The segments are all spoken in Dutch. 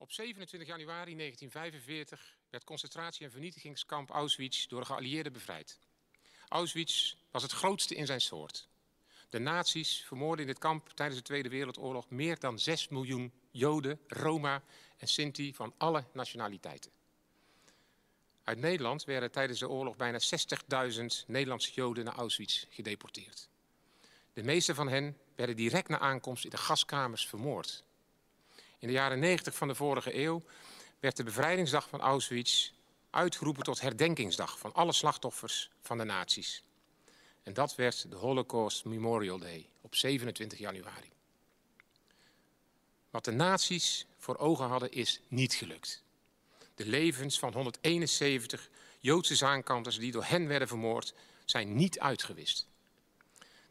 Op 27 januari 1945 werd concentratie- en vernietigingskamp Auschwitz door de geallieerden bevrijd. Auschwitz was het grootste in zijn soort. De nazi's vermoorden in dit kamp tijdens de Tweede Wereldoorlog meer dan 6 miljoen Joden, Roma en Sinti van alle nationaliteiten. Uit Nederland werden tijdens de oorlog bijna 60.000 Nederlandse Joden naar Auschwitz gedeporteerd. De meeste van hen werden direct na aankomst in de gaskamers vermoord. In de jaren 90 van de vorige eeuw werd de bevrijdingsdag van Auschwitz uitgeroepen tot herdenkingsdag van alle slachtoffers van de nazi's. En dat werd de Holocaust Memorial Day op 27 januari. Wat de nazi's voor ogen hadden is niet gelukt. De levens van 171 Joodse zaankanters die door hen werden vermoord zijn niet uitgewist.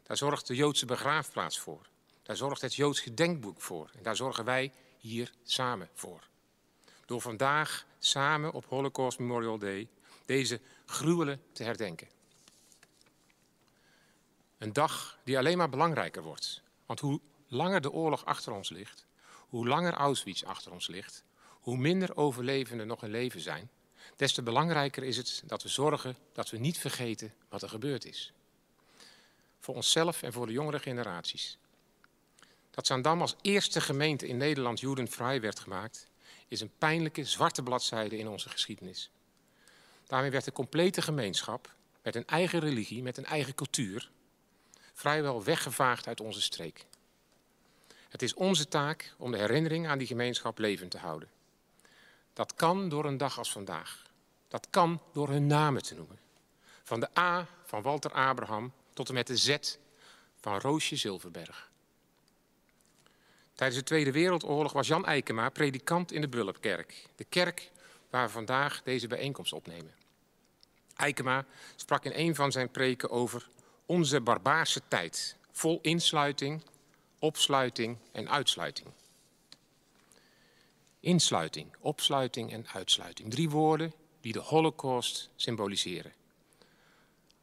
Daar zorgt de Joodse begraafplaats voor. Daar zorgt het Joods gedenkboek voor. En daar zorgen wij hier samen voor. Door vandaag samen op Holocaust Memorial Day deze gruwelen te herdenken. Een dag die alleen maar belangrijker wordt. Want hoe langer de oorlog achter ons ligt, hoe langer Auschwitz achter ons ligt, hoe minder overlevenden nog in leven zijn, des te belangrijker is het dat we zorgen dat we niet vergeten wat er gebeurd is. Voor onszelf en voor de jongere generaties. Dat Zaandam als eerste gemeente in Nederland judenvrij werd gemaakt, is een pijnlijke zwarte bladzijde in onze geschiedenis. Daarmee werd de complete gemeenschap, met een eigen religie, met een eigen cultuur, vrijwel weggevaagd uit onze streek. Het is onze taak om de herinnering aan die gemeenschap levend te houden. Dat kan door een dag als vandaag. Dat kan door hun namen te noemen. Van de A van Walter Abraham tot en met de Z van Roosje Zilverberg. Tijdens de Tweede Wereldoorlog was Jan Eikema predikant in de Bullepkerk. De kerk waar we vandaag deze bijeenkomst opnemen. Eikema sprak in een van zijn preken over onze barbaarse tijd. Vol insluiting, opsluiting en uitsluiting. Insluiting, opsluiting en uitsluiting. Drie woorden die de Holocaust symboliseren.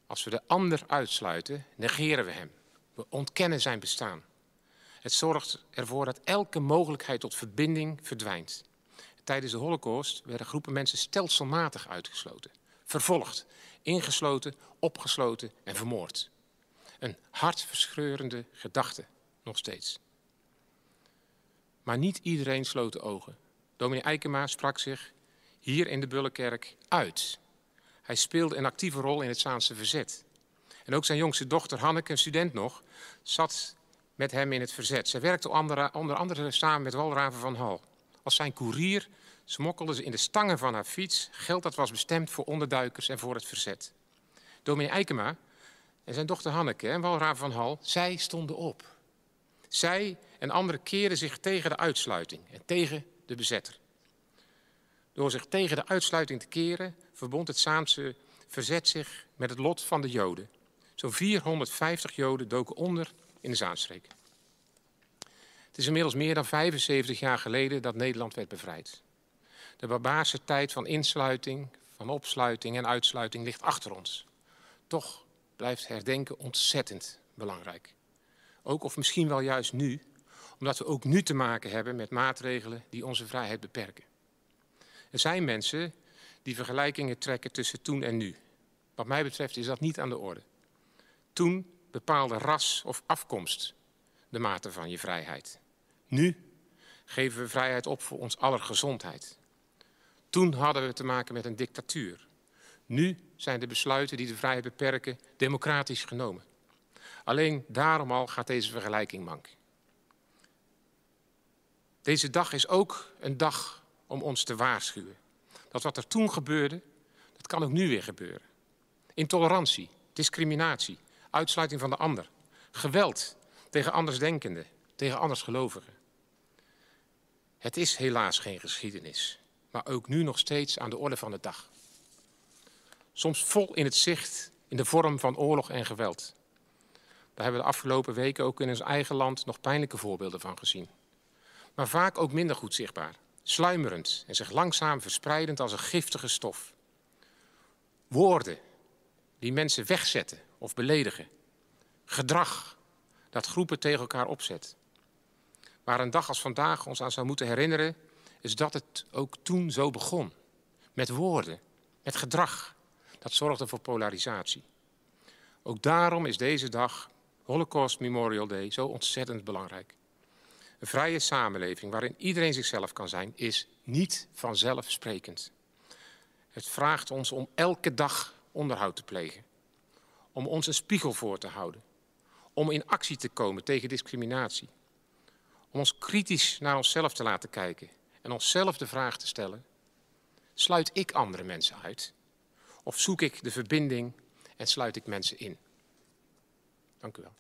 Als we de ander uitsluiten, negeren we hem. We ontkennen zijn bestaan. Het zorgt ervoor dat elke mogelijkheid tot verbinding verdwijnt. Tijdens de Holocaust werden groepen mensen stelselmatig uitgesloten, vervolgd, ingesloten, opgesloten en vermoord. Een hartverscheurende gedachte, nog steeds. Maar niet iedereen sloot de ogen. Dominee Eikema sprak zich hier in de Bullenkerk uit. Hij speelde een actieve rol in het Zaanse verzet. En ook zijn jongste dochter Hanneke, een student nog, zat met hem in het verzet. Zij werkte onder andere samen met Walraven van Hal. Als zijn koerier smokkelde ze in de stangen van haar fiets geld dat was bestemd voor onderduikers en voor het verzet. Dominee Eikema en zijn dochter Hanneke en Walraven van Hal, zij stonden op. Zij en anderen keerden zich tegen de uitsluiting en tegen de bezetter. Door zich tegen de uitsluiting te keren, verbond het Saamse verzet zich met het lot van de Joden. Zo'n 450 Joden doken onder in de Zaanstreek. Het is inmiddels meer dan 75 jaar geleden dat Nederland werd bevrijd. De barbaarse tijd van insluiting, van opsluiting en uitsluiting ligt achter ons. Toch blijft herdenken ontzettend belangrijk. Ook of misschien wel juist nu, omdat we ook nu te maken hebben met maatregelen die onze vrijheid beperken. Er zijn mensen die vergelijkingen trekken tussen toen en nu. Wat mij betreft is dat niet aan de orde. Toen bepaalde ras of afkomst de mate van je vrijheid. Nu geven we vrijheid op voor ons aller gezondheid. Toen hadden we te maken met een dictatuur. Nu zijn de besluiten die de vrijheid beperken democratisch genomen. Alleen daarom al gaat deze vergelijking mank. Deze dag is ook een dag om ons te waarschuwen. Dat wat er toen gebeurde, dat kan ook nu weer gebeuren. Intolerantie, discriminatie, uitsluiting van de ander, geweld tegen andersdenkenden, tegen andersgelovigen. Het is helaas geen geschiedenis, maar ook nu nog steeds aan de orde van de dag. Soms vol in het zicht in de vorm van oorlog en geweld. Daar hebben we de afgelopen weken ook in ons eigen land nog pijnlijke voorbeelden van gezien. Maar vaak ook minder goed zichtbaar, sluimerend en zich langzaam verspreidend als een giftige stof. Woorden die mensen wegzetten of beledigen. Gedrag dat groepen tegen elkaar opzet. Waar een dag als vandaag ons aan zou moeten herinneren is dat het ook toen zo begon. Met woorden, met gedrag. Dat zorgde voor polarisatie. Ook daarom is deze dag, Holocaust Memorial Day, zo ontzettend belangrijk. Een vrije samenleving waarin iedereen zichzelf kan zijn, is niet vanzelfsprekend. Het vraagt ons om elke dag onderhoud te plegen. Om ons een spiegel voor te houden. Om in actie te komen tegen discriminatie. Om ons kritisch naar onszelf te laten kijken en onszelf de vraag te stellen: sluit ik andere mensen uit? Of zoek ik de verbinding en sluit ik mensen in? Dank u wel.